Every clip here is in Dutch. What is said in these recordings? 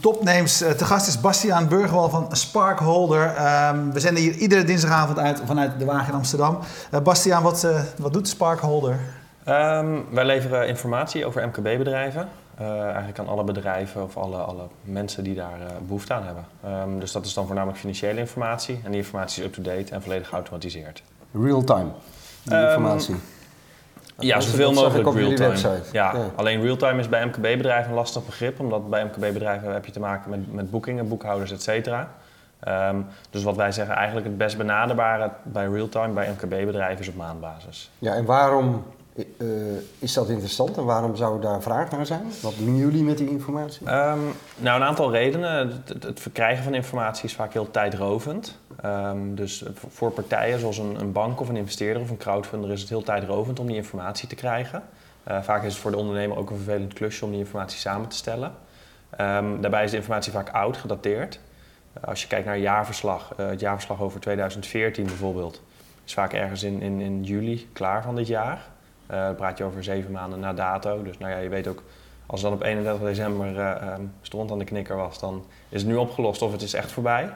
Topnames. Uh, te gast is Bastiaan Burgerwal van Sparkholder. Ehm, we zenden hier iedere dinsdagavond uit vanuit de Wagen in Amsterdam. Uh, Bastiaan, wat, uh, wat doet Sparkholder? Um, wij leveren informatie over MKB-bedrijven. eigenlijk aan alle bedrijven of alle, alle mensen die daar behoefte aan hebben. Um, dus dat is dan voornamelijk financiële informatie. En die informatie is up-to-date en volledig geautomatiseerd. Real-time, informatie? Ja, zoveel mogelijk real-time. Ja, ja, alleen real-time is bij MKB-bedrijven een lastig begrip, omdat bij MKB-bedrijven heb je te maken met, met boekingen, boekhouders, et cetera. Um, dus wat wij zeggen, eigenlijk het best benaderbare bij real-time bij MKB-bedrijven is op maandbasis. Ja, en waarom uh, is dat interessant en waarom zou daar vraag naar zijn? Wat doen jullie met die informatie? Um, nou, een aantal redenen. Het, het, verkrijgen van informatie is vaak heel tijdrovend. Um, dus voor partijen zoals een, een, bank of een investeerder of een crowdfunder is het heel tijdrovend om die informatie te krijgen. Uh, vaak is het voor de ondernemer ook een vervelend klusje om die informatie samen te stellen. Um, daarbij is de informatie vaak oud, gedateerd. Uh, als je kijkt naar jaarverslag, uh, het jaarverslag over 2014 bijvoorbeeld, is vaak ergens in, in, in juli klaar van dit jaar. dan praat je over zeven maanden na dato. Dus nou ja, je weet ook, als het dan op 31 december um, stront aan de knikker was, dan is het nu opgelost of het is echt voorbij.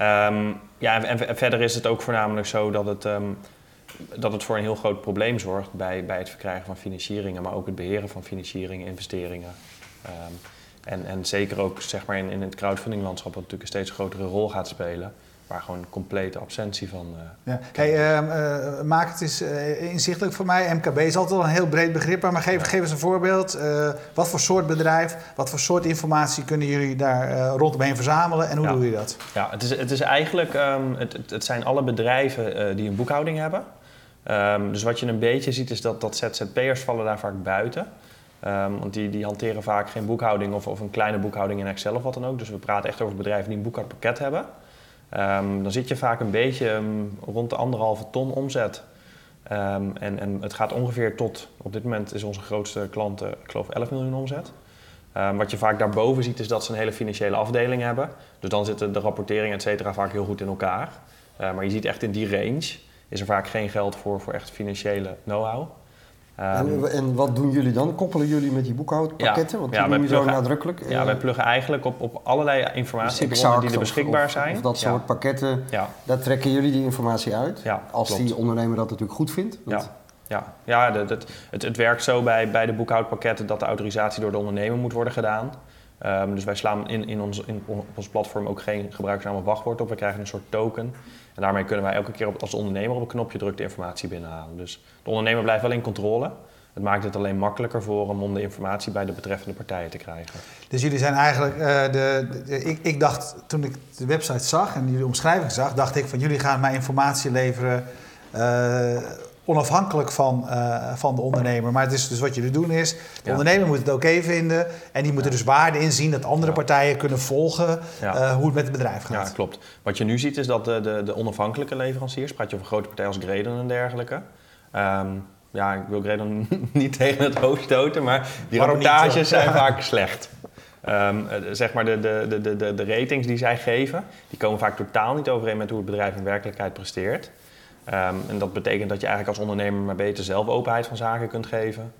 Um, ja, en, verder is het ook voornamelijk zo dat het, um, dat het voor een heel groot probleem zorgt bij, bij het verkrijgen van financieringen, maar ook het beheren van financieringen, investeringen. Um, en, en zeker ook zeg maar, in, in het crowdfundinglandschap, wat natuurlijk een steeds grotere rol gaat spelen waar gewoon complete absentie van. Uh, ja. hey, uh, maak het eens uh, inzichtelijk voor mij. MKB is altijd een heel breed begrip, maar geef, geef eens een voorbeeld. wat voor soort bedrijf, wat voor soort informatie kunnen jullie daar rondomheen verzamelen en hoe ja. doen jullie dat? Ja, het is, het is eigenlijk, um, het, het zijn alle bedrijven die een boekhouding hebben. Um, dus wat je een beetje ziet is dat, dat ZZP'ers vallen daar vaak buiten. Um, want die, die hanteren vaak geen boekhouding of, of een kleine boekhouding in Excel of wat dan ook. Dus we praten echt over bedrijven die een boekhoudpakket hebben. Um, dan zit je vaak een beetje um, rond de anderhalve ton omzet. Um, en, en het gaat ongeveer tot, op dit moment is onze grootste klant, uh, ik geloof 11 miljoen omzet. wat je vaak daarboven ziet is dat ze een hele financiële afdeling hebben. Dus dan zitten de rapportering et cetera vaak heel goed in elkaar. Maar je ziet echt in die range is er vaak geen geld voor, voor echt financiële know-how. En, ehm, en, wat doen jullie dan? Koppelen jullie met die boekhoudpakketten? Want die ja, je zo nadrukkelijk. Ja, wij pluggen eigenlijk op, op allerlei informatiebronnen die er beschikbaar zijn. Of, dat soort pakketten, daar trekken jullie die informatie uit. als die ondernemer dat natuurlijk goed vindt. Ja. Ja, ja het, het, het, werkt zo bij, bij de boekhoudpakketten dat de autorisatie door de ondernemer moet worden gedaan. Um, dus wij slaan in, in, ons, in ons platform ook geen gebruikersnaam of wachtwoord op. We krijgen een soort token. En daarmee kunnen wij elke keer als ondernemer op een knopje drukt de informatie binnenhalen. Dus de ondernemer blijft wel in controle. Het maakt het alleen makkelijker voor hem om de informatie bij de betreffende partijen te krijgen. Dus jullie zijn eigenlijk, uh, de, ik, ik, dacht toen ik de website zag en jullie omschrijving zag, dacht ik van jullie gaan mij informatie leveren uh, onafhankelijk van, uh, van de ondernemer. Maar het is dus wat jullie doen is, de ondernemer moet het oké vinden en die moet er dus waarde in zien dat andere partijen kunnen volgen uh, hoe het met het bedrijf gaat. Ja, klopt. Wat je nu ziet is dat de, de, de onafhankelijke leveranciers, praat je over grote partijen als Gredon en dergelijke. Um, ja, ik wil Gredon niet tegen het hoofd stoten, maar die Waarom rapportages niet, zijn vaak slecht. Um, zeg maar de, de, de, de, de ratings die zij geven, die komen vaak totaal niet overeen met hoe het bedrijf in werkelijkheid presteert. Um, en dat betekent dat je eigenlijk als ondernemer maar beter zelf openheid van zaken kunt geven.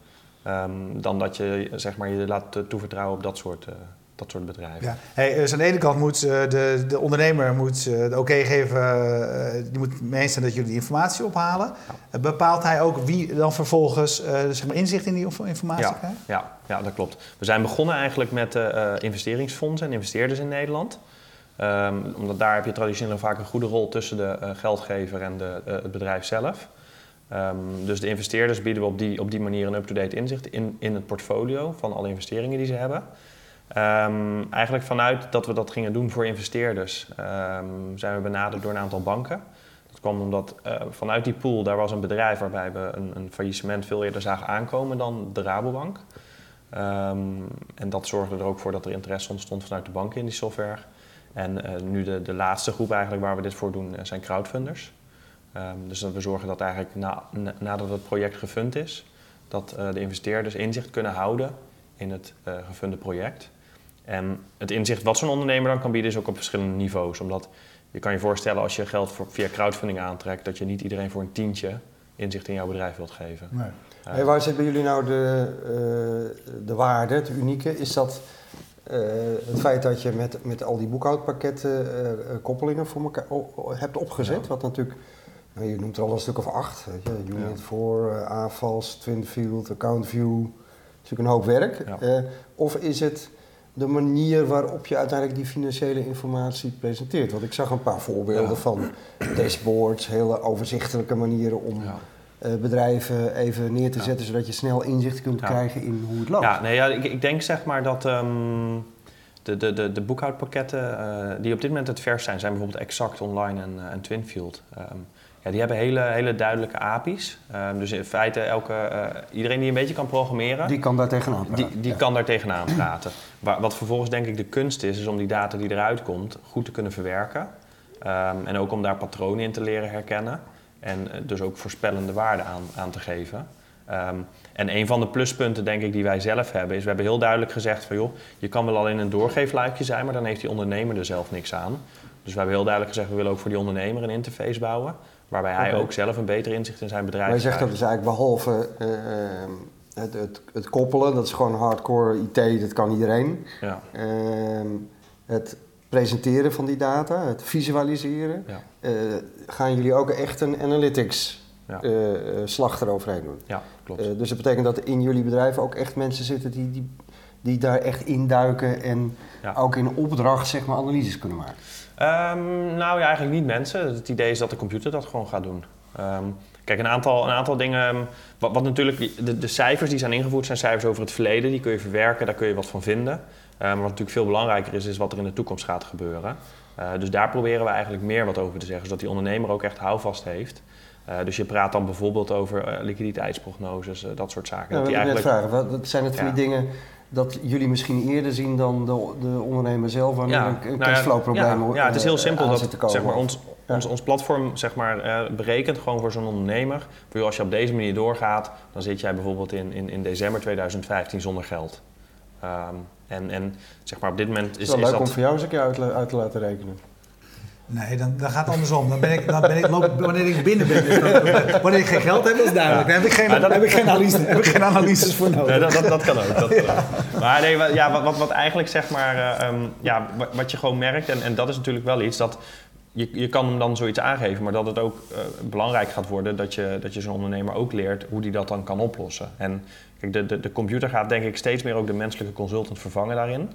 Um, dan dat je zeg maar, je laat toevertrouwen op dat soort, uh, dat soort bedrijven. Ja. Hey, dus aan de ene kant moet uh, de, de ondernemer moet, uh, de oké okay geven, die moet mee eens zijn dat jullie die informatie ophalen. Ja. bepaalt hij ook wie dan vervolgens zeg maar inzicht in die informatie ja. krijgt? Ja. ja, dat klopt. We zijn begonnen eigenlijk met investeringsfondsen en investeerders in Nederland. Um, omdat daar heb je traditioneel vaak een goede rol tussen de uh, geldgever en de, uh, het bedrijf zelf. Um, dus de investeerders bieden we op die, op die manier een up-to-date inzicht in, in het portfolio van alle investeringen die ze hebben. Um, eigenlijk vanuit dat we dat gingen doen voor investeerders zijn we benaderd door een aantal banken. Dat kwam omdat uh, vanuit die pool, daar was een bedrijf waarbij we een, een faillissement veel eerder zagen aankomen dan de Rabobank. en dat zorgde er ook voor dat er interesse ontstond vanuit de banken in die software. En uh, nu de, de laatste groep eigenlijk waar we dit voor doen, uh, zijn crowdfunders. Um, dus we zorgen dat eigenlijk na, na, nadat het project gefund is, dat uh, de investeerders inzicht kunnen houden in het gefunde project. En het inzicht wat zo'n ondernemer dan kan bieden is ook op verschillende niveaus. Omdat je kan je voorstellen als je geld voor, via crowdfunding aantrekt, dat je niet iedereen voor een tientje inzicht in jouw bedrijf wilt geven. Nee. waar zit bij jullie nou de, de waarde, het unieke? Is dat het feit dat je met, met al die boekhoudpakketten koppelingen voor elkaar hebt opgezet, wat natuurlijk je noemt er al een stuk of acht. Weet je. Unit 4, uh, AFAS, Twinfield, AccountView. Dat is natuurlijk een hoop werk. Uh, of is het de manier waarop je uiteindelijk die financiële informatie presenteert? Want ik zag een paar voorbeelden van dashboards, hele overzichtelijke manieren om... Uh, bedrijven even neer te zetten, zodat je snel inzicht kunt krijgen in hoe het loopt. Ja, nee, ja ik, ik denk zeg maar dat um, de, de, de, de boekhoudpakketten uh, die op dit moment het vers zijn, zijn bijvoorbeeld Exact Online en, uh, en Twinfield. Um, ja, die hebben hele, hele duidelijke API's. Um, dus in feite elke, uh, iedereen die een beetje kan programmeren... Die kan daar tegenaan praten. Die, die kan daar tegenaan praten. Wat vervolgens denk ik de kunst is, is om die data die eruit komt goed te kunnen verwerken. En ook om daar patronen in te leren herkennen. En uh, dus ook voorspellende waarden aan, aan te geven. Um, en een van de pluspunten denk ik die wij zelf hebben, is we hebben heel duidelijk gezegd van joh, je kan wel al in een doorgeefluikje zijn, maar dan heeft die ondernemer er zelf niks aan. Dus we hebben heel duidelijk gezegd, we willen ook voor die ondernemer een interface bouwen. Waarbij hij ook zelf een beter inzicht in zijn bedrijf heeft. Maar je zegt dat dus eigenlijk behalve uh, het, het, het, koppelen, dat is gewoon hardcore IT, dat kan iedereen. Ja. Uh, het presenteren van die data, het visualiseren. Ja. Uh, gaan jullie ook echt een analytics ja. slag eroverheen doen? Ja, klopt. dus dat betekent dat in jullie bedrijf ook echt mensen zitten die, die, die daar echt induiken en ook in opdracht zeg maar analyses kunnen maken? Um, nou ja, eigenlijk niet mensen. Het idee is dat de computer dat gewoon gaat doen. Um, kijk, een aantal, een aantal dingen. Ehm, wat, wat natuurlijk, de, de, cijfers die zijn ingevoerd zijn cijfers over het verleden. Die kun je verwerken, daar kun je wat van vinden. Maar wat natuurlijk veel belangrijker is, is wat er in de toekomst gaat gebeuren. Uh, dus daar proberen we eigenlijk meer wat over te zeggen, zodat die ondernemer ook echt houvast heeft. Uh, dus je praat dan bijvoorbeeld over uh, liquiditeitsprognoses, dat soort zaken. Ja, dat die eigenlijk... vragen, wat zijn het die dingen dat jullie misschien eerder zien dan de, de ondernemer zelf wanneer ja, een nou cashflow-probleem ja, ja, het is heel eh, simpel. Dat, zeg maar, ons, ons, ons platform zeg maar, berekent gewoon voor zo'n ondernemer. Voor als je op deze manier doorgaat, dan zit jij bijvoorbeeld in, in, in december 2015 zonder geld. Um, en, en zeg maar op dit moment is, is, is leuk dat... om voor jou eens een keer uit, uit te laten rekenen. Nee, dan, dan gaat het andersom. Dan ben ik, dan ben ik, wanneer ik binnen ben, dus dan, wanneer ik geen geld heb, is duidelijk. Dan heb ik geen, dan heb ik geen, analyse, heb ik geen analyses voor nodig. Nee, dat, dat, dat, kan ook. Dat, ja. Maar nee, ja, wat, wat eigenlijk zeg maar, um, ja, wat je gewoon merkt, en, en dat is natuurlijk wel iets dat je, je kan hem dan zoiets aangeven, maar dat het ook uh, belangrijk gaat worden dat je, dat je zo'n ondernemer ook leert hoe die dat dan kan oplossen. En kijk, de, de, de computer gaat denk ik steeds meer ook de menselijke consultant vervangen daarin.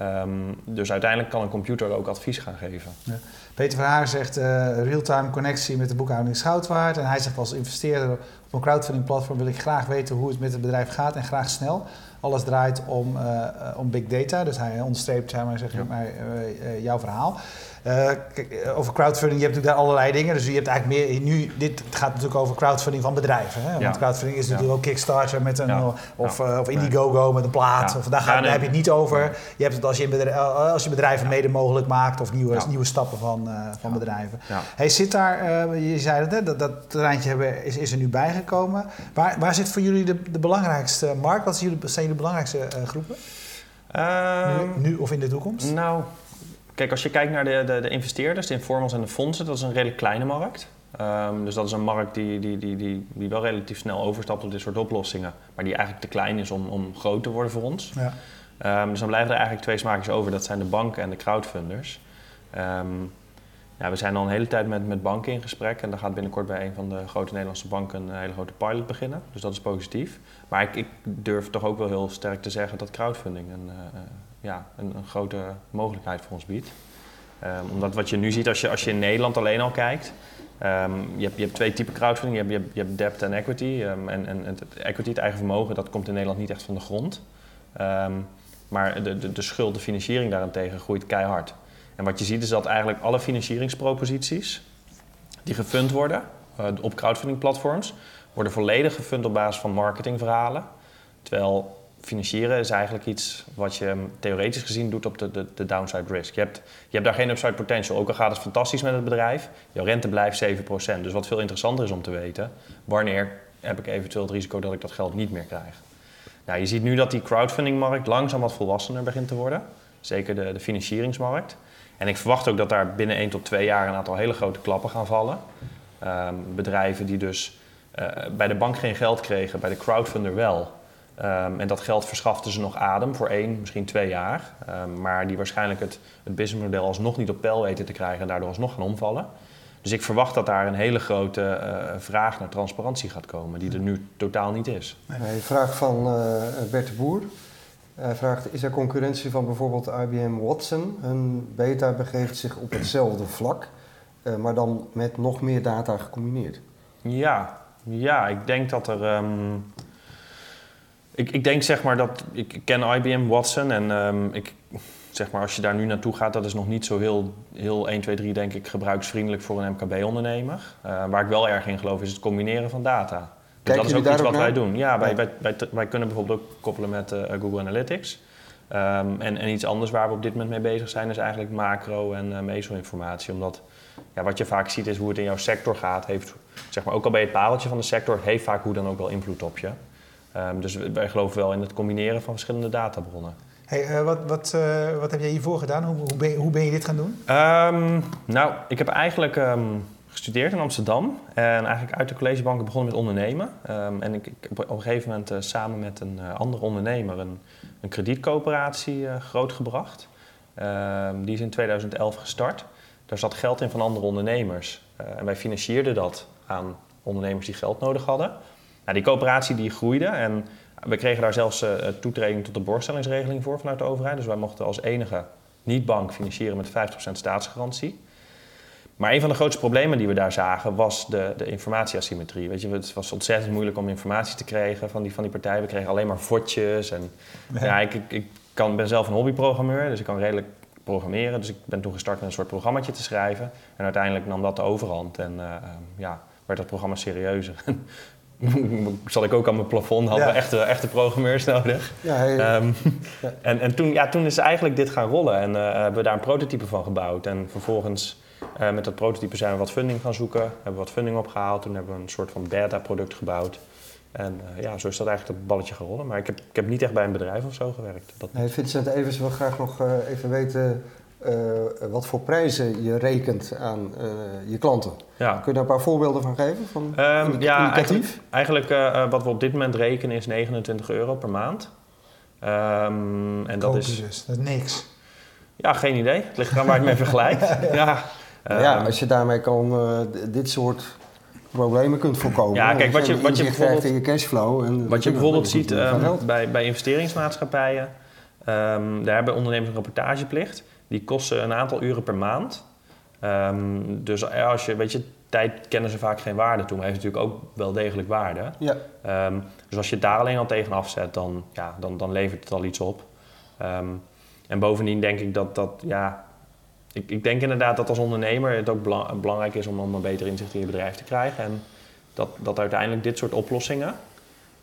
Um, dus uiteindelijk kan een computer ook advies gaan geven. Ja. Peter van Haar zegt uh, real-time connectie met de boekhouding Schoutwaard. En hij zegt als investeerder op een crowdfunding platform wil ik graag weten hoe het met het bedrijf gaat en graag snel. Alles draait om, uh, om big data, dus hij onderstreept zeg maar, zeg ja. maar, uh, jouw verhaal. Uh, over crowdfunding, je hebt natuurlijk daar allerlei dingen. Dus je hebt eigenlijk meer. Nu, dit gaat natuurlijk over crowdfunding van bedrijven. Hè? Want crowdfunding is natuurlijk ook Kickstarter met een. Of, of Indiegogo met een plaat. Of daar, ga, daar heb je het niet over. Je hebt het als je, bedrijf, als je bedrijven mede mogelijk maakt of nieuwe, nieuwe stappen van, van bedrijven. Hey, zit daar, je zei het, hè, dat, dat terreintje hebben, is, is er nu bijgekomen. Waar, waar zit voor jullie de, de belangrijkste markt? Wat zijn jullie, zijn jullie belangrijkste groepen? Um, nu, nu of in de toekomst? Nou. Kijk, als je kijkt naar de, de, de investeerders, de informals en de fondsen, dat is een redelijk kleine markt. Um, dus dat is een markt die, die, die, die, die wel relatief snel overstapt op dit soort oplossingen, maar die eigenlijk te klein is om, om groot te worden voor ons. Ja. Um, dus dan blijven er eigenlijk twee smaakjes over, dat zijn de banken en de crowdfunders. Um, ja, we zijn al een hele tijd met, met banken in gesprek en daar gaat binnenkort bij een van de grote Nederlandse banken een hele grote pilot beginnen. Dus dat is positief. Maar ik, ik durf toch ook wel heel sterk te zeggen dat crowdfunding een, uh, ja, een, een, grote mogelijkheid voor ons biedt. Um, omdat wat je nu ziet als je, als je in Nederland alleen al kijkt, um, je, hebt, je hebt twee typen crowdfunding. Je hebt, je hebt, debt en equity. Um, en, en het equity, het eigen vermogen, dat komt in Nederland niet echt van de grond. maar de, de, de schuld, de financiering daarentegen groeit keihard. En wat je ziet is dat eigenlijk alle financieringsproposities die gefund worden uh, op crowdfunding platforms, worden volledig gefund op basis van marketingverhalen. Terwijl financieren is eigenlijk iets wat je theoretisch gezien doet op de, de, de downside risk. Je hebt, je hebt daar geen upside potential. Ook al gaat het fantastisch met het bedrijf, jouw rente blijft 7%. Dus wat veel interessanter is om te weten, wanneer heb ik eventueel het risico dat ik dat geld niet meer krijg. Nou, je ziet nu dat die crowdfundingmarkt langzaam wat volwassener begint te worden. Zeker de, de financieringsmarkt. En ik verwacht ook dat daar binnen 1 tot 2 jaar een aantal hele grote klappen gaan vallen. Um, bedrijven die dus uh, bij de bank geen geld kregen, bij de crowdfunder wel. Ehm, en dat geld verschafte ze nog adem voor één, misschien twee jaar. Ehm, maar die waarschijnlijk het, het businessmodel alsnog niet op peil weten te krijgen en daardoor alsnog gaan omvallen. Dus ik verwacht dat daar een hele grote eh, vraag naar transparantie gaat komen, die er nu totaal niet is. Een vraag van uh, Bert de Boer. Hij vraagt, is er concurrentie van bijvoorbeeld IBM Watson? Hun beta begeeft zich op hetzelfde vlak, uh, maar dan met nog meer data gecombineerd. Ja, ja ik denk dat er... Um, ik, ik, denk zeg maar dat... Ik ken IBM Watson en um, ik, zeg maar, als je daar nu naartoe gaat, dat is nog niet zo heel, heel 1, 2, 3, denk ik, gebruiksvriendelijk voor een MKB-ondernemer. Uh, waar ik wel erg in geloof is het combineren van data. Dus dat is ook iets wat wij doen. Ja, wij, wij, wij, wij, kunnen bijvoorbeeld ook koppelen met uh, Google Analytics. Um, en, en, iets anders waar we op dit moment mee bezig zijn, is eigenlijk macro- en uh, meso-informatie. Omdat ja, wat je vaak ziet is hoe het in jouw sector gaat. Heeft, zeg maar, ook al bij het pareltje van de sector, heeft vaak hoe dan ook wel invloed op je. Um, dus wij geloven wel in het combineren van verschillende databronnen. Hey, uh, wat, wat, uh, wat heb jij hiervoor gedaan? Hoe, hoe, ben je, hoe ben je dit gaan doen? Um, nou, ik heb eigenlijk um, gestudeerd in Amsterdam. En eigenlijk uit de collegebanken begonnen met ondernemen. Um, en ik, op een gegeven moment uh, samen met een andere ondernemer een, een kredietcoöperatie grootgebracht. die is in 2011 gestart. Daar zat geld in van andere ondernemers. en wij financierden dat aan ondernemers die geld nodig hadden. Nou, die coöperatie die groeide en we kregen daar zelfs uh, toetreding tot de borgstellingsregeling voor vanuit de overheid. Dus wij mochten als enige niet-bank financieren met 50% staatsgarantie. Maar een van de grootste problemen die we daar zagen was de, de informatieasymmetrie. Weet je, het was ontzettend moeilijk om informatie te krijgen van die, van die partijen. We kregen alleen maar fotjes. En, ja. ja ik, ik, ik kan, ben zelf een hobbyprogrammeur, dus ik kan redelijk programmeren. Dus ik ben toen gestart met een soort programmaatje te schrijven. En uiteindelijk nam dat de overhand en uh, ja, werd dat programma serieuzer. zat ik ook aan mijn plafond, hadden ja. we echte, echte programmeurs nodig. Ja, um, ja. En, en toen, ja, toen is eigenlijk dit gaan rollen en uh, hebben we daar een prototype van gebouwd. En vervolgens uh, met dat prototype zijn we wat funding gaan zoeken, hebben we wat funding opgehaald. Toen hebben we een soort van beta-product gebouwd. En uh, ja, zo is dat eigenlijk het balletje gaan rollen. Maar ik heb, ik heb niet echt bij een bedrijf of zo gewerkt. Dat nee, Vincent Evers wil graag nog even weten wat voor prijzen je rekent aan uh, je klanten. Ja. Kun je daar een paar voorbeelden van geven? Van um, ja, eigenlijk, eigenlijk uh, wat we op dit moment rekenen is 29 euro per maand. Um, en dat is, dus. dat is niks. Ja, geen idee. Het ligt eraan waar je het mee vergelijkt. ja, ja, als je daarmee kan dit soort problemen kunt voorkomen. Ja, kijk, wat je, wat je bijvoorbeeld in je cashflow. En wat je bijvoorbeeld ziet um, bij, bij investeringsmaatschappijen, um, daar hebben ondernemers een rapportageplicht. Die kosten een aantal uren per maand. Um, dus als je, weet je, tijd kennen ze vaak geen waarde toe, maar heeft natuurlijk ook wel degelijk waarde. Ja. Um, dus als je het daar alleen al tegen afzet, dan, ja, dan, dan levert het al iets op. Um, en bovendien denk ik dat dat, ja, ik, ik denk inderdaad dat als ondernemer het ook belang, belangrijk is om, een beter inzicht in je bedrijf te krijgen. En dat, dat uiteindelijk dit soort oplossingen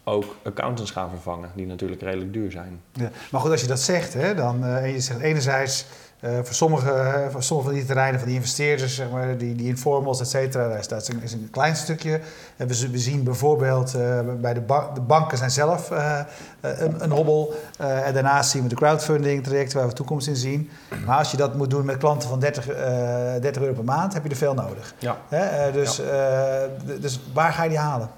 ook accountants gaan vervangen, die natuurlijk redelijk duur zijn. Ja, maar goed, als je dat zegt, hè, dan uh, je zegt enerzijds uh, voor, sommige, uh, voor sommige van die terreinen, van die investeerders, zeg maar, die, die informals, et cetera, daar is, dat is, een, klein stukje. En we, we zien bijvoorbeeld uh, bij de, ba de, banken zijn zelf een, een, hobbel. en daarnaast zien we de crowdfunding trajecten waar we toekomst in zien. Maar als je dat moet doen met klanten van 30, 30 euro per maand, heb je er veel nodig. Ja. dus, ja. dus waar ga je die halen?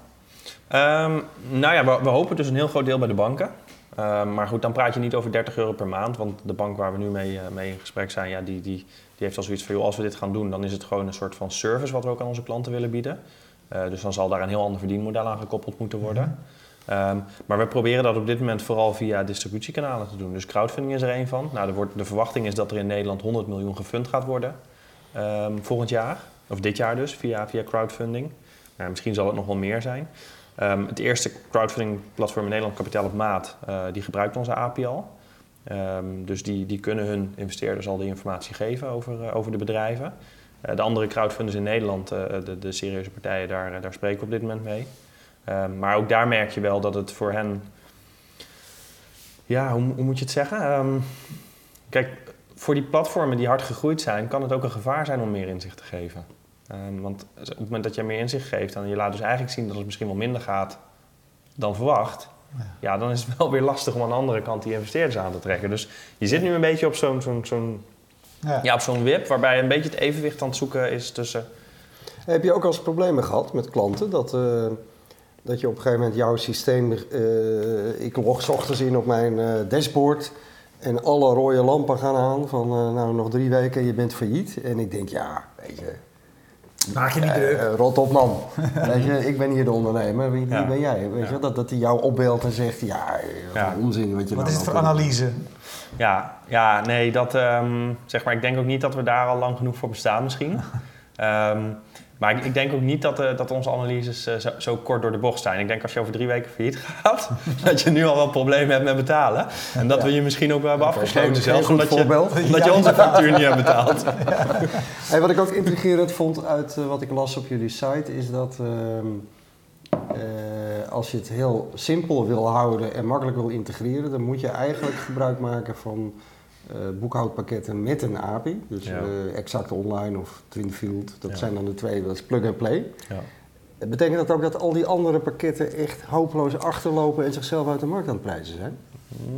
Um, nou ja, we, we, hopen dus een heel groot deel bij de banken. Uh, maar goed, dan praat je niet over 30 euro per maand. Want de bank waar we nu mee, uh, mee in gesprek zijn, ja, die, die, die heeft al zoiets van... Joh, als we dit gaan doen, dan is het gewoon een soort van service... wat we ook aan onze klanten willen bieden. Uh, dus dan zal daar een heel ander verdienmodel aan gekoppeld moeten worden. Mm -hmm. um, maar we proberen dat op dit moment vooral via distributiekanalen te doen. Dus crowdfunding is er één van. Nou, de, wordt, de verwachting is dat er in Nederland 100 miljoen gefund gaat worden um, volgend jaar. Of dit jaar dus, via, via crowdfunding. Nou, misschien zal het nog wel meer zijn. Um, het eerste crowdfunding platform in Nederland, Kapitaal op Maat, uh, die gebruikt onze API al. Um, dus die, die kunnen hun investeerders al die informatie geven over, uh, over de bedrijven. Uh, de andere crowdfunders in Nederland, de, de, serieuze partijen, daar, daar spreken we op dit moment mee. Um, maar ook daar merk je wel dat het voor hen... Ja, hoe, hoe moet je het zeggen? kijk, voor die platformen die hard gegroeid zijn, kan het ook een gevaar zijn om meer inzicht te geven. Um, want op het moment dat je meer inzicht geeft en je laat dus eigenlijk zien dat het misschien wel minder gaat dan verwacht, ja. ja. dan is het wel weer lastig om aan de andere kant die investeerders aan te trekken. Dus je zit nu een beetje op zo'n zo'n zo'n ja. ja. op zo'n wip waarbij een beetje het evenwicht aan het zoeken is tussen. Heb je ook al eens problemen gehad met klanten dat, uh, dat je op een gegeven moment jouw systeem, eh, ik log 's ochtends in op mijn eh, dashboard en alle rode lampen gaan aan van eh, nou nog drie weken en je bent failliet. En ik denk ja, weet je, Maak je niet eh, druk. eh, rot op man. weet je, ik ben hier de ondernemer, wie, Ja. ben jij? Weet Ja. je, dat, dat hij jou opbelt en zegt ja, wat Ja. een onzin wat je Wat nou is het voor analyse? Ja, ja nee, dat, ehm, zeg maar, ik denk ook niet dat we daar al lang genoeg voor bestaan misschien. Ehm, maar ik, ik denk ook niet dat, eh, dat onze analyses eh, zo, zo kort door de bocht zijn. Ik denk als je over drie weken failliet gaat, dat je nu al wel problemen hebt met betalen. En dat we je misschien ook wel hebben afgesloten goed omdat je, omdat je onze factuur niet hebt betaald. Hey, wat ik ook intrigerend vond uit eh, wat ik las op jullie site, is dat ehm, eh, als je het heel simpel wil houden en makkelijk wil integreren, dan moet je eigenlijk gebruik maken van boekhoudpakketten met een API. Dus Ja. eh, Exact Online of Twinfield, dat Ja. zijn dan de twee, dat is plug and play. Ja. Betekent dat ook dat al die andere pakketten echt hopeloos achterlopen en zichzelf uit de markt aan het prijzen zijn?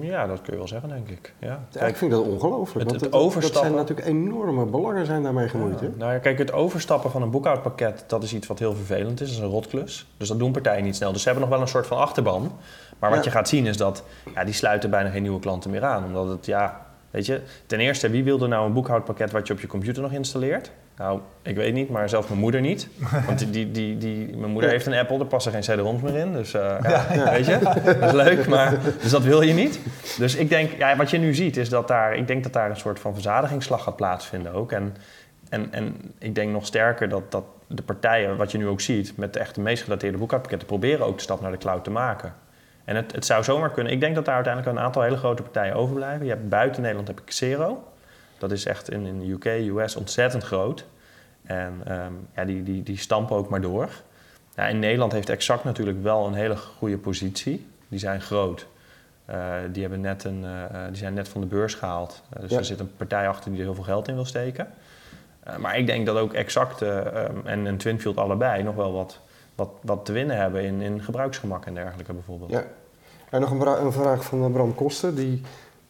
ja, dat kun je wel zeggen, denk ik. Ja. ik vind dat ongelooflijk. het- het dat- dat overstappen- zijn natuurlijk enorme belangen zijn daarmee gemoeid. hè? Nou ja, kijk, het overstappen van een boekhoudpakket, dat is iets wat heel vervelend is. Dat is een rotklus. Dus dat doen partijen niet snel. Dus ze hebben nog wel een soort van achterban. Maar wat Ja. je gaat zien is dat ja, die sluiten bijna geen nieuwe klanten meer aan. Omdat het, ja, weet je, ten eerste, wie wil er nou een boekhoudpakket wat je op je computer nog installeert? Nou, ik weet niet, maar zelfs mijn moeder niet. Want die, die, die, die, mijn moeder heeft een Apple, er passen geen CD-ROMs meer in. Dus eh, ja, weet je, dat is leuk, maar dus dat wil je niet. Dus ik denk, ja, wat je nu ziet is dat daar, ik denk dat daar een soort van verzadigingsslag gaat plaatsvinden ook. En, en, en ik denk nog sterker dat, dat de partijen, wat je nu ook ziet, met de echt de meest gedateerde boekhoudpakketten, proberen ook de stap naar de cloud te maken. En het, het zou zomaar kunnen. Ik denk dat daar uiteindelijk een aantal hele grote partijen overblijven. Je hebt buiten Nederland heb je Xero. Dat is echt in, in de UK, US ontzettend groot. En ehm, ja, die, die, die stampen ook maar door. Ja, in Nederland heeft Exact natuurlijk wel een hele goede positie. Die zijn groot. Eh, die, hebben net een, eh, eh, die zijn net van de beurs gehaald. Eh, dus Ja. er zit een partij achter die er heel veel geld in wil steken. Maar ik denk dat ook Exact ehm, en, en Twinfield allebei nog wel wat, wat, wat te winnen hebben in, in gebruiksgemak en dergelijke bijvoorbeeld. Ja. En nog een, een vraag van eh, Bram Koster, die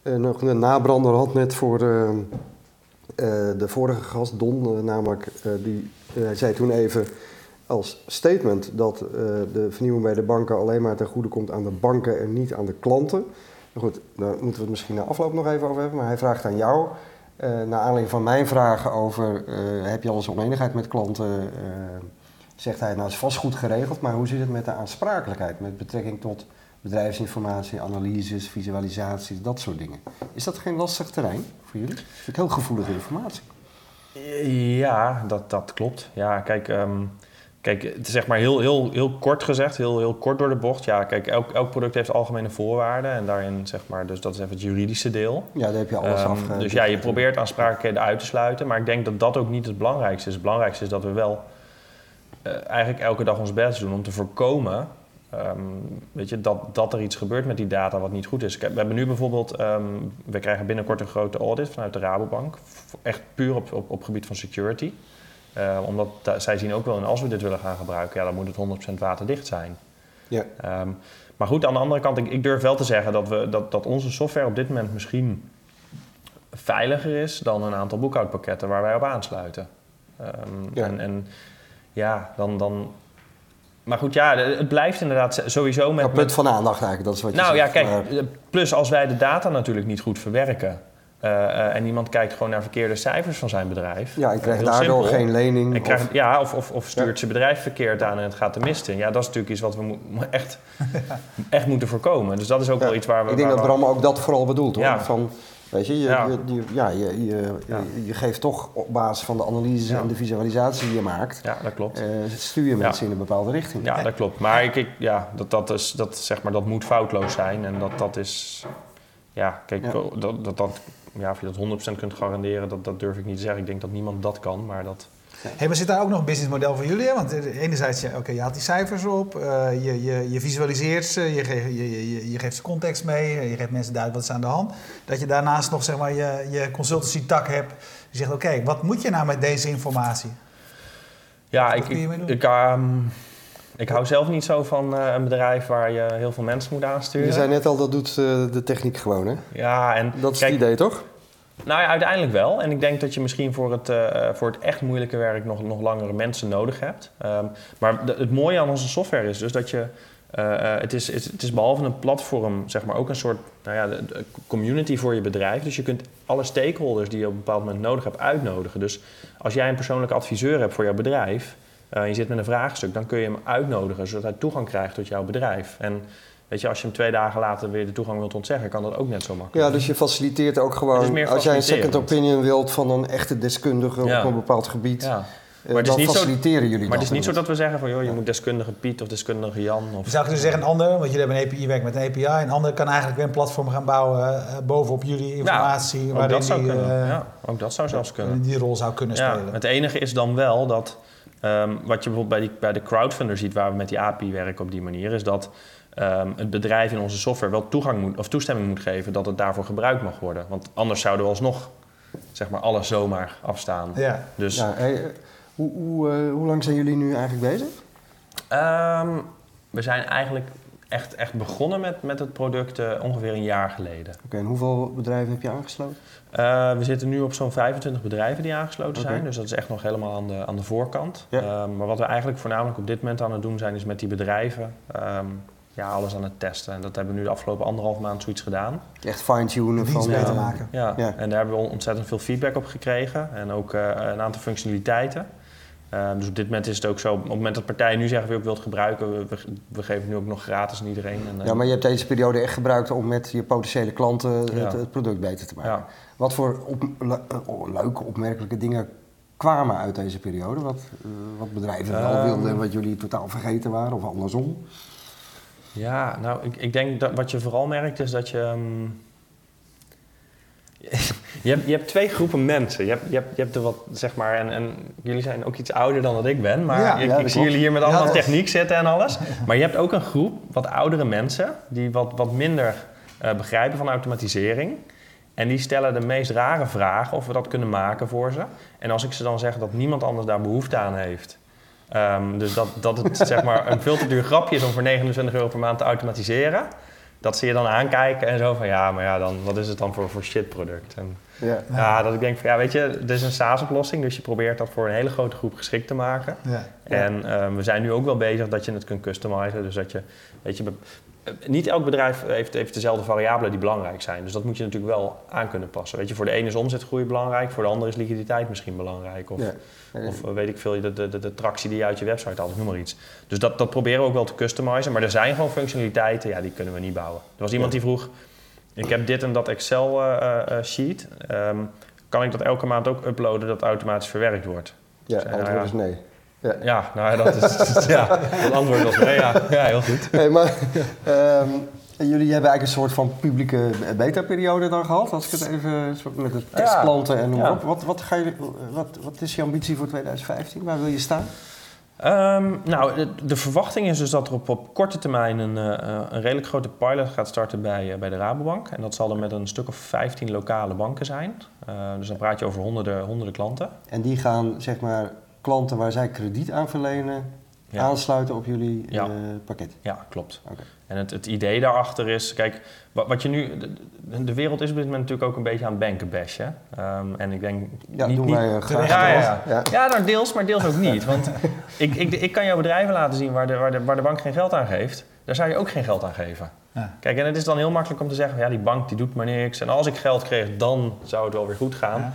eh, nog een nabrander had net voor eh, de vorige gast, Don, namelijk, die hij zei toen even als statement dat de vernieuwing bij de banken alleen maar ten goede komt aan de banken en niet aan de klanten. Goed, daar moeten we het misschien na afloop nog even over hebben, maar hij vraagt aan jou, eh naar aanleiding van mijn vragen over, heb je al eens oneenigheid met klanten, zegt hij, nou is vast goed geregeld, maar hoe zit het met de aansprakelijkheid met betrekking tot bedrijfsinformatie, analyses, visualisaties, dat soort dingen. Is dat geen lastig terrein voor jullie? Dat vind ik heel gevoelige informatie. Ja, dat, dat klopt. Ja, kijk, ehm, kijk het is zeg maar heel, heel, heel kort gezegd, heel, heel kort door de bocht. Ja, kijk, elk, elk product heeft algemene voorwaarden en daarin zeg maar, dus dat is even het juridische deel. Ja, daar heb je alles Ehm, af. dus ja, je probeert aansprakelijkheden uit te sluiten, maar ik denk dat dat ook niet het belangrijkste is. Het belangrijkste is dat we wel eh, eigenlijk elke dag ons best doen om te voorkomen ehm, weet je, dat, dat er iets gebeurt met die data wat niet goed is. We hebben nu bijvoorbeeld, ehm, we krijgen binnenkort een grote audit vanuit de Rabobank, echt puur op, op, op gebied van security. Eh, omdat da- zij zien ook wel, en als we dit willen gaan gebruiken, ja, dan moet het 100% waterdicht zijn. Ja. Ehm, maar goed, aan de andere kant, ik, ik durf wel te zeggen dat, we, dat, dat onze software op dit moment misschien veiliger is dan een aantal boekhoudpakketten waar wij op aansluiten. Ehm, Ja. En, en ja, dan, dan. Maar goed, ja, het blijft inderdaad sowieso met. Ja, punt van aandacht eigenlijk, dat is wat je nou ja, zegt. kijk, maar- plus als wij de data natuurlijk niet goed verwerken. eh, eh, en iemand kijkt gewoon naar verkeerde cijfers van zijn bedrijf. ja, ik krijg heel daardoor simpel. geen lening. En of- krijgt, ja, of, of, of stuurt Ja. zijn bedrijf verkeerd aan en het gaat de mist in. Ja, dat is natuurlijk iets wat we echt, echt moeten voorkomen. Dus dat is ook Ja, wel iets waar we... ik denk dat Bram ook dat vooral bedoelt hoor. Ja. Van, weet je, je, Ja. je, je- ja, je, je, Ja. je, geeft toch op basis van de analyse Ja. en de visualisatie die je maakt, Ja, dat klopt. eh, stuur je mensen in een bepaalde richting. Ja, dat klopt. Maar ik, ik, ja, dat, dat, is, dat, zeg maar, dat moet foutloos zijn. En dat, dat is... Ja, kijk, dat, dat, ja, of je dat 100% kunt garanderen, dat, dat durf ik niet te zeggen. Ik denk dat niemand dat kan, maar dat... Hey, maar zit daar ook nog een businessmodel voor jullie? Hè? Want eh, enerzijds, ja, oké, je haalt die cijfers op, eh, je, je, je visualiseert ze, je, geeft je, je, je geeft ze context mee, je geeft mensen duidelijk wat is aan de hand. Dat je daarnaast nog zeg maar, je, je consultancy tak hebt, die zegt, oké, wat moet je nou met deze informatie? Ja, ik, kun je ik, mee doen? ik, ehm, ik hou zelf niet zo van eh, een bedrijf waar je heel veel mensen moet aansturen. Je zei net al, dat doet eh, de techniek gewoon hè? Ja, en Dat is kijk, het idee toch? Nou ja, uiteindelijk wel. En ik denk dat je misschien voor het, eh, voor het echt moeilijke werk nog, nog langere mensen nodig hebt. Ehm, maar het mooie aan onze software is dus dat je. eh, eh, het, is, het, is behalve een platform, zeg maar ook een soort nou ja, community voor je bedrijf. Dus je kunt alle stakeholders die je op een bepaald moment nodig hebt uitnodigen. Dus als jij een persoonlijke adviseur hebt voor jouw bedrijf, eh, je zit met een vraagstuk, dan kun je hem uitnodigen zodat hij toegang krijgt tot jouw bedrijf. En weet je, als je hem twee dagen later weer de toegang wilt ontzeggen, kan dat ook net zo makkelijk. Ja, dus je faciliteert ook gewoon, meer als jij een second opinion wilt van een echte deskundige Ja. op een bepaald gebied, Ja. eh, het is dan niet zo- faciliteren jullie Maar het is niet zo dat we zeggen van joh, je moet deskundige Piet of deskundige Jan. Of... Je zou kunnen zeggen, een ander, want jullie hebben een API, werkt met een API. Een ander kan eigenlijk weer een platform gaan bouwen eh, bovenop jullie informatie. ook waarin dat zou die, kunnen. eh, ja, ook dat zou zelfs kunnen. die rol zou kunnen Ja, spelen. het enige is dan wel dat, ehm, wat je bijvoorbeeld bij, die, bij de crowdfunder ziet, waar we met die API werken op die manier, is dat ehm, het bedrijf in onze software wel toegang moet, of toestemming moet geven dat het daarvoor gebruikt mag worden. Want anders zouden we alsnog zeg maar, alles zomaar afstaan. Ja. Dus Ja, hey, hoe, hoe, eh, hoe lang zijn jullie nu eigenlijk bezig? ehm, we zijn eigenlijk echt, echt begonnen met, met het product eh, ongeveer een jaar geleden. Oké, en hoeveel bedrijven heb je aangesloten? Eh, we zitten nu op zo'n 25 bedrijven die aangesloten zijn. Dus dat is echt nog helemaal aan de, aan de voorkant. Ja. Ehm, maar wat we eigenlijk voornamelijk op dit moment aan het doen zijn, is met die bedrijven ja, alles aan het testen. En dat hebben we nu de afgelopen anderhalf maand zoiets gedaan. Echt fine-tunen van... beter eh, maken. Ja. Ja. En daar hebben we ontzettend veel feedback op gekregen. En ook eh, een aantal functionaliteiten. Ehm, dus op dit moment is het ook zo, op het moment dat partijen nu zeggen, ik wil het gebruiken, we, we, we geven het nu ook nog gratis aan iedereen. En, eh, Ja, maar je hebt deze periode echt gebruikt om met je potentiële klanten het, Ja. het product beter te maken. ja. Wat voor op, le- eh, oh, leuke, opmerkelijke dingen kwamen uit deze periode? Wat, eh, wat bedrijven wel Ehm. wilden en wat jullie totaal vergeten waren, of andersom? Ja, nou, ik, ik denk dat wat je vooral merkt is dat je. ehm, je, hebt, je hebt twee groepen mensen. Je hebt, je hebt, je hebt de wat, zeg maar, en, en jullie zijn ook iets ouder dan dat ik ben, maar Ja, ik, ja, ik dat zie jullie hier met allemaal techniek zitten en alles. Maar je hebt ook een groep wat oudere mensen die wat, wat minder eh, begrijpen van automatisering. En die stellen de meest rare vragen of we dat kunnen maken voor ze. En als ik ze dan zeg dat niemand anders daar behoefte aan heeft. Ehm, dus dat, dat het zeg maar een veel te duur grapje is om voor 29 euro per maand te automatiseren. Dat ze je dan aankijken en zo van ja, maar ja, dan, wat is het dan voor, voor shitproduct? En Ja. ja. dat ik denk van ja, weet je, dit is een SaaS-oplossing, dus je probeert dat voor een hele grote groep geschikt te maken. Ja. En ehm, we zijn nu ook wel bezig dat je het kunt customizen. Dus dat je, weet je, niet elk bedrijf heeft, heeft dezelfde variabelen die belangrijk zijn. Dus dat moet je natuurlijk wel aan kunnen passen. Weet je, voor de ene is omzetgroei belangrijk, voor de andere is liquiditeit misschien belangrijk. Of, Ja. of eh, weet ik veel, de, de, de, de tractie die je uit je website haalt, noem maar iets. Dus dat, dat proberen we ook wel te customizen. Maar er zijn gewoon functionaliteiten, ja, die kunnen we niet bouwen. Er was iemand die vroeg, ik heb dit en dat Excel-sheet. Ehm, kan ik dat elke maand ook uploaden dat automatisch verwerkt wordt? Ja, antwoord nou is nee. Ja. Ja, nou dat is. ja, het antwoord was nee, ja. ja, heel goed. Hey, maar ehm, jullie hebben eigenlijk een soort van publieke beta-periode dan gehad, als ik het even met de testklanten en noem op. Wat, wat, ga je, wat, wat is je ambitie voor 2015? Waar wil je staan? Ehm, nou, de, de verwachting is dus dat er op, op korte termijn een, eh, een redelijk grote pilot gaat starten bij, eh, bij de Rabobank. En dat zal dan met een stuk of 15 lokale banken zijn. Eh, dus dan praat je over honderden, honderden klanten. En die gaan, zeg maar, klanten waar zij krediet aan verlenen, Ja. aansluiten op jullie Ja. eh, pakket. Ja, klopt. Oké. En het, het idee daarachter is, kijk, wat, wat je nu, de, wereld is op dit moment natuurlijk ook een beetje aan het. Ehm, en ik denk Ja, niet, doen niet, wij eh, graag. Ja, ja, ja. Ja. Ja, nou deels, maar deels ook niet. Want ik, ik, ik kan jouw bedrijven laten zien waar de, waar, de, waar de bank geen geld aan geeft. Daar zou je ook geen geld aan geven. Ja. Kijk, en het is dan heel makkelijk om te zeggen, ja, die bank die doet maar niks. En als ik geld kreeg, dan zou het wel weer goed gaan.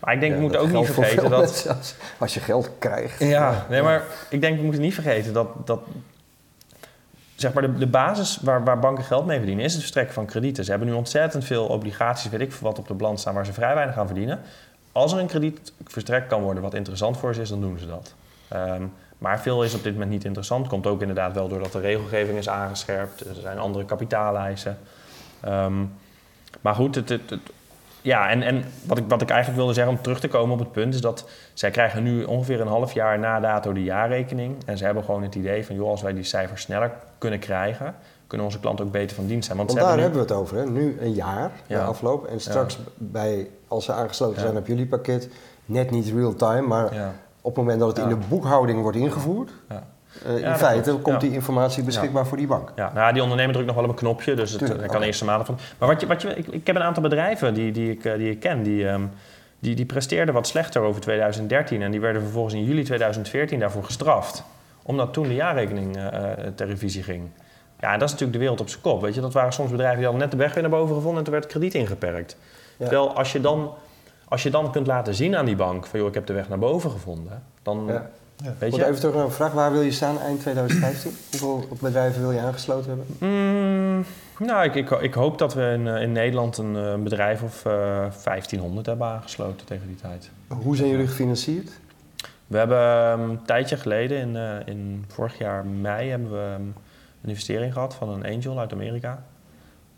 Maar ik denk, we moeten ook niet vergeten dat... Als, je geld krijgt. Ja, nee, maar ik denk, we moeten niet vergeten dat, dat zeg maar de, de basis waar, waar banken geld mee verdienen is het verstrekken van kredieten. Ze hebben nu ontzettend veel obligaties, weet ik veel wat, op de balans staan waar ze vrij weinig aan verdienen. Als er een krediet verstrekt kan worden wat interessant voor ze is, dan doen ze dat. Ehm, maar veel is op dit moment niet interessant. Komt ook inderdaad wel doordat de regelgeving is aangescherpt. Er zijn andere kapitaaleisen. Ehm, maar goed, het, het, het- ja, en, en wat, ik, wat ik eigenlijk wilde zeggen om terug te komen op het punt... is dat zij krijgen nu ongeveer een half jaar na dato de jaarrekening. En ze hebben gewoon het idee van... joh, als wij die cijfers sneller kunnen krijgen... kunnen onze klanten ook beter van dienst zijn. Want daar hebben hebben we het over. Hè? Nu een jaar Ja. de afloop. En straks bij, als ze aangesloten Ja. zijn op jullie pakket, net niet real time, maar op het moment dat het in de boekhouding wordt ingevoerd, Ja. Uh, in feite klopt. komt Ja. die informatie beschikbaar voor die bank. Ja, nou, die ondernemer drukt nog wel op een knopje, dus het, Tuurlijk, kan oké. eerst een maand van. Maar wat je, wat je, ik, ik heb een aantal bedrijven die, die, ik, eh, die ik ken, die, ehm, die, die presteerden wat slechter over 2013 en die werden vervolgens in juli 2014 daarvoor gestraft, omdat toen de jaarrekening eh, eh, ter revisie ging. Ja, en dat is natuurlijk de wereld op zijn kop. Weet je, dat waren soms bedrijven die hadden net de weg weer naar boven gevonden en toen werd het krediet ingeperkt. Ja. Terwijl als je dan, als je dan kunt laten zien aan die bank van joh, ik heb de weg naar boven gevonden, dan Ja. Weet je. even terug naar een vraag. Waar wil je staan eind 2015? Hoeveel bedrijven wil je aangesloten hebben? Mm, nou, ik, ik, ik hoop dat we in, eh, in Nederland een, eh, een bedrijf of eh 1500 hebben aangesloten tegen die tijd. Hoe zijn jullie gefinancierd? We hebben ehm, een tijdje geleden, in, in vorig jaar mei, hebben we ehm, een investering gehad van een angel uit Amerika.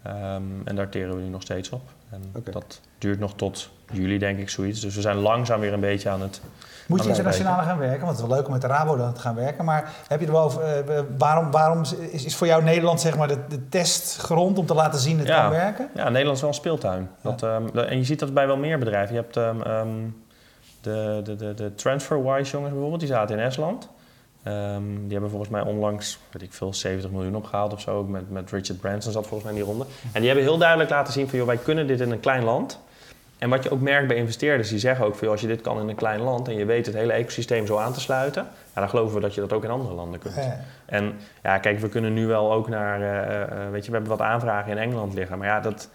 Ehm, en daar teren we nu nog steeds op. En dat duurt nog tot juli, denk ik, zoiets. Dus we zijn langzaam weer een beetje aan het... Moet je internationaal gaan werken? Want het is wel leuk om met de Rabo dan te gaan werken. Maar heb je er wel over, eh, waarom, waarom is, is voor jou Nederland zeg maar de, de testgrond om te laten zien dat het Ja. kan werken? Ja, Nederland is wel een speeltuin. Dat, ehm, en je ziet dat bij wel meer bedrijven. Je hebt ehm, ehm, de, de, de, de TransferWise jongens bijvoorbeeld, die zaten in Estland. Ehm, die hebben volgens mij onlangs, weet ik veel, 70 miljoen opgehaald of zo. Ook Met, met Richard Branson zat volgens mij in die ronde. En die hebben heel duidelijk laten zien van, joh, wij kunnen dit in een klein land. En wat je ook merkt bij investeerders, die zeggen ook van, joh, als je dit kan in een klein land en je weet het hele ecosysteem zo aan te sluiten, ja, dan geloven we dat je dat ook in andere landen kunt. Eh, En ja, kijk, we kunnen nu wel ook naar, eh, eh, weet je, we hebben wat aanvragen in Engeland liggen. Maar ja, dat,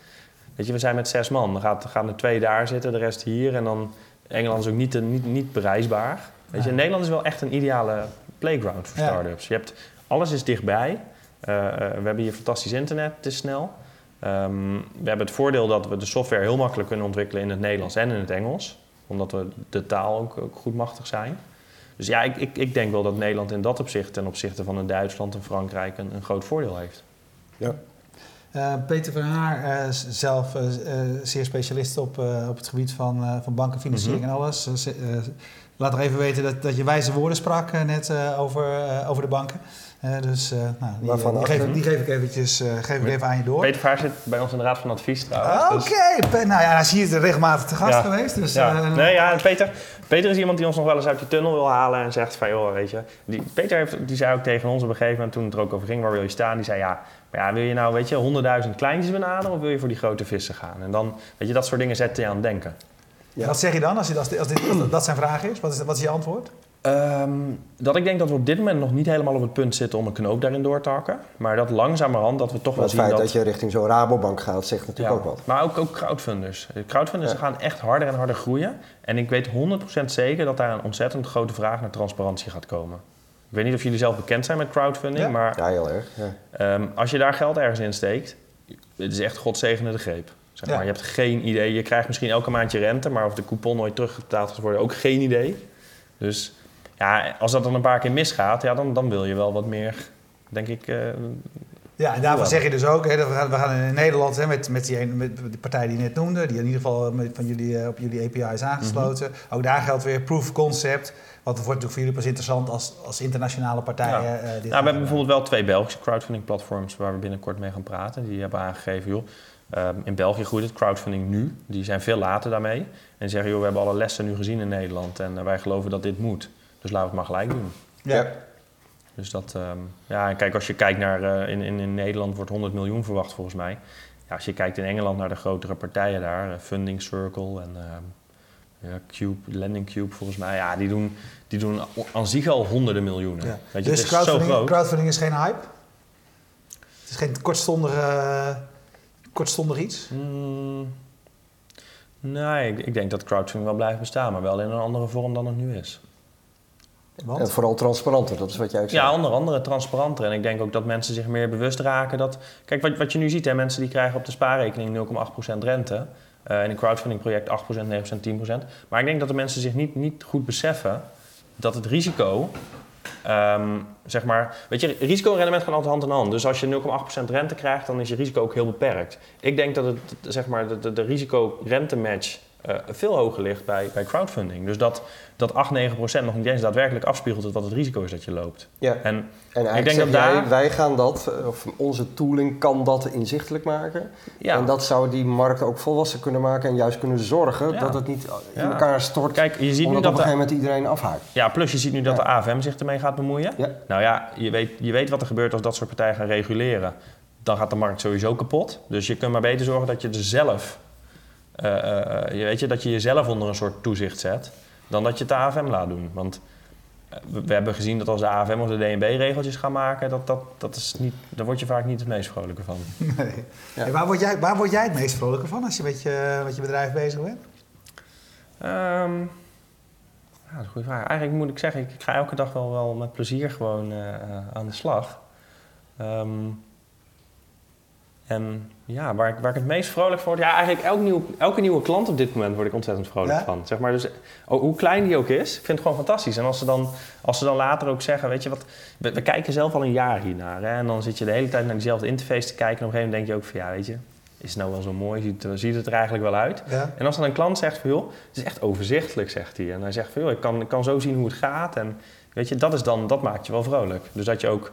weet je, we zijn met zes man. Dan gaat, gaan er twee daar zitten, de rest hier. En dan, Engeland is ook niet, niet, niet bereisbaar. Weet je, Ja. Nederland is wel echt een ideale playground voor start-ups. Je hebt, alles is dichtbij. Eh, eh, we hebben hier fantastisch internet, het is snel. Ehm, we hebben het voordeel dat we de software heel makkelijk kunnen ontwikkelen in het Nederlands en in het Engels. Omdat we de taal ook, ook goed machtig zijn. Dus ja, ik, ik, ik denk wel dat Nederland in dat opzicht ten opzichte van een Duitsland en Frankrijk een, een groot voordeel heeft. Ja. Eh, Peter van Haar, eh, zelf eh, zeer specialist op, eh, op het gebied van, eh, van banken, financiering Mhm. en alles. Eh, ze- eh, laat nog even weten dat, dat je wijze woorden sprak net eh, over, eh, over de banken. Dus eh, nou, die, Waarvan die, geef, die geef ik eventjes eh, geef ik even aan je door. Peter Vaar zit bij ons in de Raad van Advies trouwens. Oké, dus- Pe- nou ja, hij is hier regelmatig te gast Ja. geweest. Dus, ja. nee, ja, Peter, Peter is iemand die ons nog wel eens uit die tunnel wil halen en zegt van, joh, weet je... Die, Peter heeft, die zei ook tegen ons op een gegeven moment, toen het er ook over ging, waar wil je staan? Die zei, ja, maar ja, wil je nou, weet je, honderdduizend kleintjes benaderen of wil je voor die grote vissen gaan? En dan, weet je, dat soort dingen zetten je aan het denken. Ja. Wat zeg je dan als, je, als, dit, als, dit, als dat zijn vraag is? Wat is, wat is je antwoord? Ehm, dat ik denk dat we op dit moment nog niet helemaal op het punt zitten om een knoop daarin door te hakken. Maar dat langzamerhand dat we toch Maar wel het zien feit dat... dat je richting zo'n Rabobank gaat, zegt natuurlijk Ja, ook wat. Maar ook, ook crowdfunders. De Crowdfunders Ja. gaan echt harder en harder groeien. En ik weet 100% zeker dat daar een ontzettend grote vraag naar transparantie gaat komen. Ik weet niet of jullie zelf bekend zijn met crowdfunding, Ja. maar Ja, heel erg. Ehm, als je daar geld ergens in steekt, het is echt godzegende de greep. Zeg Ja. maar. Je hebt geen idee. Je krijgt misschien elke maand je rente, maar of de coupon nooit terugbetaald gaat worden, ook geen idee. Dus ja, als dat dan een paar keer misgaat, ja, dan, dan wil je wel wat meer, denk ik. eh, Ja, en daarvan zeg je dus ook, hè, dat we, gaan, we gaan in Nederland hè, met, met, die, met de partij die je net noemde, die in ieder geval met, van jullie, eh, op jullie API is aangesloten. Mhm. Ook daar geldt weer proof of concept. Want het wordt natuurlijk voor jullie pas interessant als, als internationale partijen. Ja. eh, dit Nou, we hebben bijvoorbeeld wel twee Belgische crowdfunding platforms waar we binnenkort mee gaan praten. Die hebben aangegeven, joh, ehm, in België groeit het crowdfunding nu. Die zijn veel later daarmee. En zeggen, joh, we hebben alle lessen nu gezien in Nederland en eh, wij geloven dat dit moet. Dus laten we het maar gelijk doen. Ja. Dus dat, ehm, ja, en kijk, als je kijkt naar, eh, in, in, in Nederland wordt 100 miljoen verwacht volgens mij. Ja, als je kijkt in Engeland naar de grotere partijen daar, eh, Funding Circle en ehm, ja, Cube, Lending Cube volgens mij, ja, die doen, die doen aan zich al honderden miljoenen. Ja. Weet je, Dus het is zo crowdfunding, groot. crowdfunding is geen hype? Het is geen kortstondige, kortstondig iets? Mm, nee, ik, ik denk dat crowdfunding wel blijft bestaan, maar wel in een andere vorm dan het nu is. Want? En vooral transparanter, dat is wat jij ook zei. Ja, onder andere transparanter. En ik denk ook dat mensen zich meer bewust raken dat... Kijk, wat, wat je nu ziet, hè, mensen die krijgen op de spaarrekening 0,8% rente. Eh in een crowdfundingproject 8%, 9%, 10%. Maar ik denk dat de mensen zich niet, niet goed beseffen dat het risico... ehm, zeg maar, weet je, risico en rendement gaan altijd hand in hand. Dus als je 0,8% rente krijgt, dan is je risico ook heel beperkt. Ik denk dat het, zeg maar, de, de, de risico-rente-match eh, veel hoger ligt bij, bij crowdfunding. Dus dat, dat 8, 9 procent nog niet eens daadwerkelijk afspiegelt wat het risico is dat je loopt. Ja. En En eigenlijk Ik denk dat jij, daar- wij gaan dat, eh, of onze tooling kan dat inzichtelijk maken. ja, En dat zou die markt ook volwassen kunnen maken en juist kunnen zorgen Ja. dat het niet in Ja. elkaar stort. kijk, je ziet nu dat op een gegeven moment iedereen afhaakt. ja, plus je ziet nu dat de AFM zich ermee gaat bemoeien. Ja. Nou ja, je weet, je weet wat er gebeurt als dat soort partijen gaan reguleren. Dan gaat de markt sowieso kapot. Dus je kunt maar beter zorgen dat je er zelf, je weet je, dat je jezelf onder een soort toezicht zet, dan dat je het de AFM laat doen. Want eh, we, hebben gezien dat als de AFM of de DNB regeltjes gaan maken, dat, dat, dat is niet, daar word je vaak niet het meest vrolijke van. Nee. Ja. Hey, waar, word jij, waar word jij het meest vrolijker van als je met je, met je bedrijf bezig bent? Ehm, ja, dat is een goede vraag. Eigenlijk moet ik zeggen, ik, ik ga elke dag wel, wel met plezier gewoon eh, eh, aan de slag. Ehm, en ja, waar ik, waar ik het meest vrolijk van word... Ja, eigenlijk elk nieuw, elke nieuwe klant op dit moment word ik ontzettend vrolijk Ja? van. Zeg maar, dus, oh, hoe klein die ook is, ik vind het gewoon fantastisch. En als ze dan, als ze dan later ook zeggen, weet je wat... We, we kijken zelf al een jaar hiernaar. Hè, en dan zit je de hele tijd naar diezelfde interface te kijken. En op een gegeven moment denk je ook van, ja, weet je... Is het nou wel zo mooi? Ziet, het- ziet het er eigenlijk wel uit? Ja. En als dan een klant zegt van, joh, het is echt overzichtelijk, zegt hij. En hij zegt van, joh, ik kan, ik kan zo zien hoe het gaat. En weet je, dat, is dan, dat maakt je wel vrolijk. Dus dat je ook,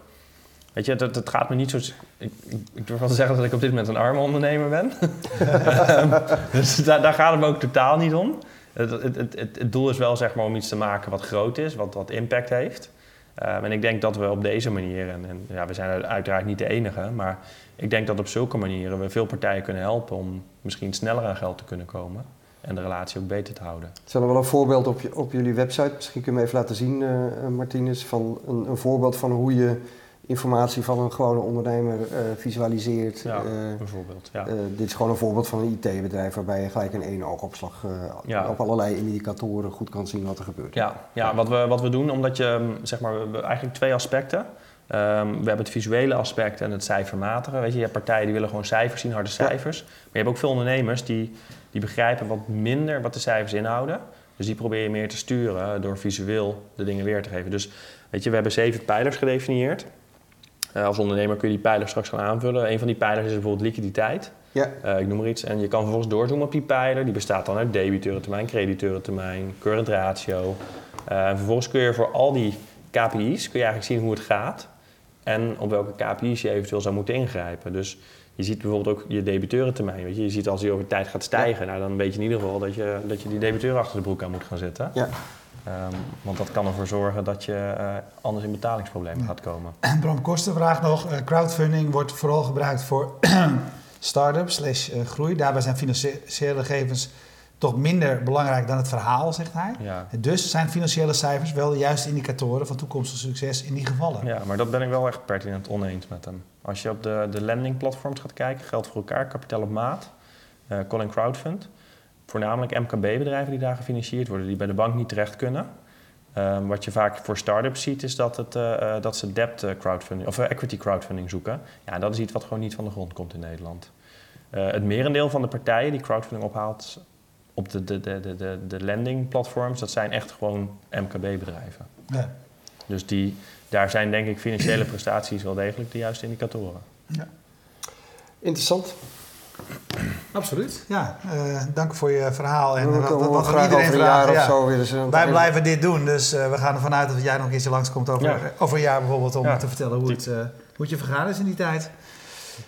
weet je, het, het gaat me niet zo... Ik, ik, durf wel te zeggen dat ik op dit moment een arme ondernemer ben. dus daar, daar gaat het me ook totaal niet om. Het, het, het, het, het doel is wel, zeg maar, om iets te maken wat groot is, wat, wat impact heeft. Um, en ik denk dat we op deze manier, en, en ja, we zijn uiteraard niet de enige, maar ik denk dat op zulke manieren we veel partijen kunnen helpen om misschien sneller aan geld te kunnen komen en de relatie ook beter te houden. Zullen we wel een voorbeeld op, je, op jullie website, misschien kun je me even laten zien, uh, Martinez, van een, een, voorbeeld van hoe je informatie van een gewone ondernemer uh, visualiseert. Ja, uh, bijvoorbeeld. Ja. dit is gewoon een voorbeeld van een IT-bedrijf waarbij je gelijk in één oogopslag ja. op allerlei indicatoren goed kan zien wat er gebeurt. Ja, ja wat, we, wat we doen, omdat je, zeg maar, we eigenlijk twee aspecten. Um, we hebben het visuele aspect en het cijfermatige. Weet je, je hebt partijen die willen gewoon cijfers zien, harde cijfers. Maar je hebt ook veel ondernemers die, die begrijpen wat minder wat de cijfers inhouden. Dus die probeer je meer te sturen door visueel de dingen weer te geven. Dus weet je, we hebben zeven pijlers gedefinieerd. Uh, als ondernemer kun je die pijlers straks gaan aanvullen. Een van die pijlers is bijvoorbeeld liquiditeit. Ja. Uh, ik noem maar iets. En je kan vervolgens doorzoomen op die pijler. Die bestaat dan uit debiteurentermijn, crediteurentermijn, current ratio. Uh, en vervolgens kun je voor al die KPI's kun je eigenlijk zien hoe het gaat. En op welke KPI's je eventueel zou moeten ingrijpen. Dus je ziet bijvoorbeeld ook je debiteurentermijn. Weet je? je ziet als die over tijd gaat stijgen, ja. nou, dan weet je in ieder geval dat je, dat je die debiteur achter de broek aan moet gaan zetten. Ja. Um, want dat kan ervoor zorgen dat je uh, anders in betalingsproblemen ja. gaat komen. Bram Koster vraagt nog, uh, crowdfunding wordt vooral gebruikt voor start-ups slash uh, groei. Daarbij zijn financiële gegevens toch minder belangrijk dan het verhaal, zegt hij. Ja. Dus zijn financiële cijfers wel de juiste indicatoren van toekomstig succes in die gevallen. Ja, maar dat ben ik wel echt pertinent oneens met hem. Als je op de, de landing platforms gaat kijken, geld voor elkaar, kapitaal op maat, uh, Colin Crowdfund, voornamelijk MKB-bedrijven die daar gefinancierd worden, die bij de bank niet terecht kunnen. Um, wat je vaak voor start-ups ziet, is dat, het, uh, uh, dat ze debt crowdfunding of equity crowdfunding zoeken. Ja, dat is iets wat gewoon niet van de grond komt in Nederland. het merendeel van de partijen die crowdfunding ophaalt op de, de, de, de, de, de landing platforms, dat zijn echt gewoon MKB-bedrijven. Ja. Dus die, daar zijn denk ik financiële prestaties wel degelijk de juiste indicatoren. Ja. Interessant. Absoluut, ja. Uh, dank voor je verhaal. En we wat, wat, wat graag iedereen over een jaar ja. of zo weer eens een Wij blijven dit doen, dus uh, we gaan ervan uit dat jij nog een keertje langskomt over, Ja. over een jaar bijvoorbeeld om Ja. te vertellen hoe het, uh, hoe het je vergaan is in die tijd.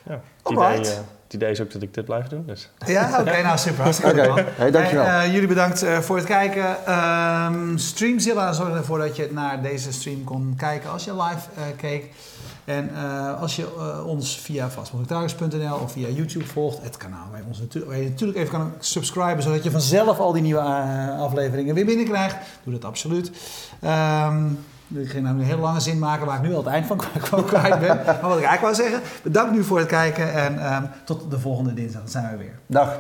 Ja. Het, Alright. idee, uh, het idee is ook dat ik dit blijf doen. Dus. Ja, oké, okay, nou super. Hartstikke Oké, okay. hey, dankjewel. Hey, jullie bedankt uh, voor het kijken. Um, Streamzilla zorgde ervoor dat je naar deze stream kon kijken als je live uh, keek. En uh, als je uh, ons via vastmogelijktargets.nl of via YouTube volgt, het kanaal waar je, ons natuurlijk even kan subscriben, zodat je vanzelf al die nieuwe uh, afleveringen weer binnenkrijgt. Doe dat absoluut. Um, ik ging nou een hele lange zin maken waar ik nu al het eind van kwijt ben. Maar wat ik eigenlijk wou zeggen, bedankt nu voor het kijken en um, tot de volgende dinsdag. Dan zijn we weer. Dag.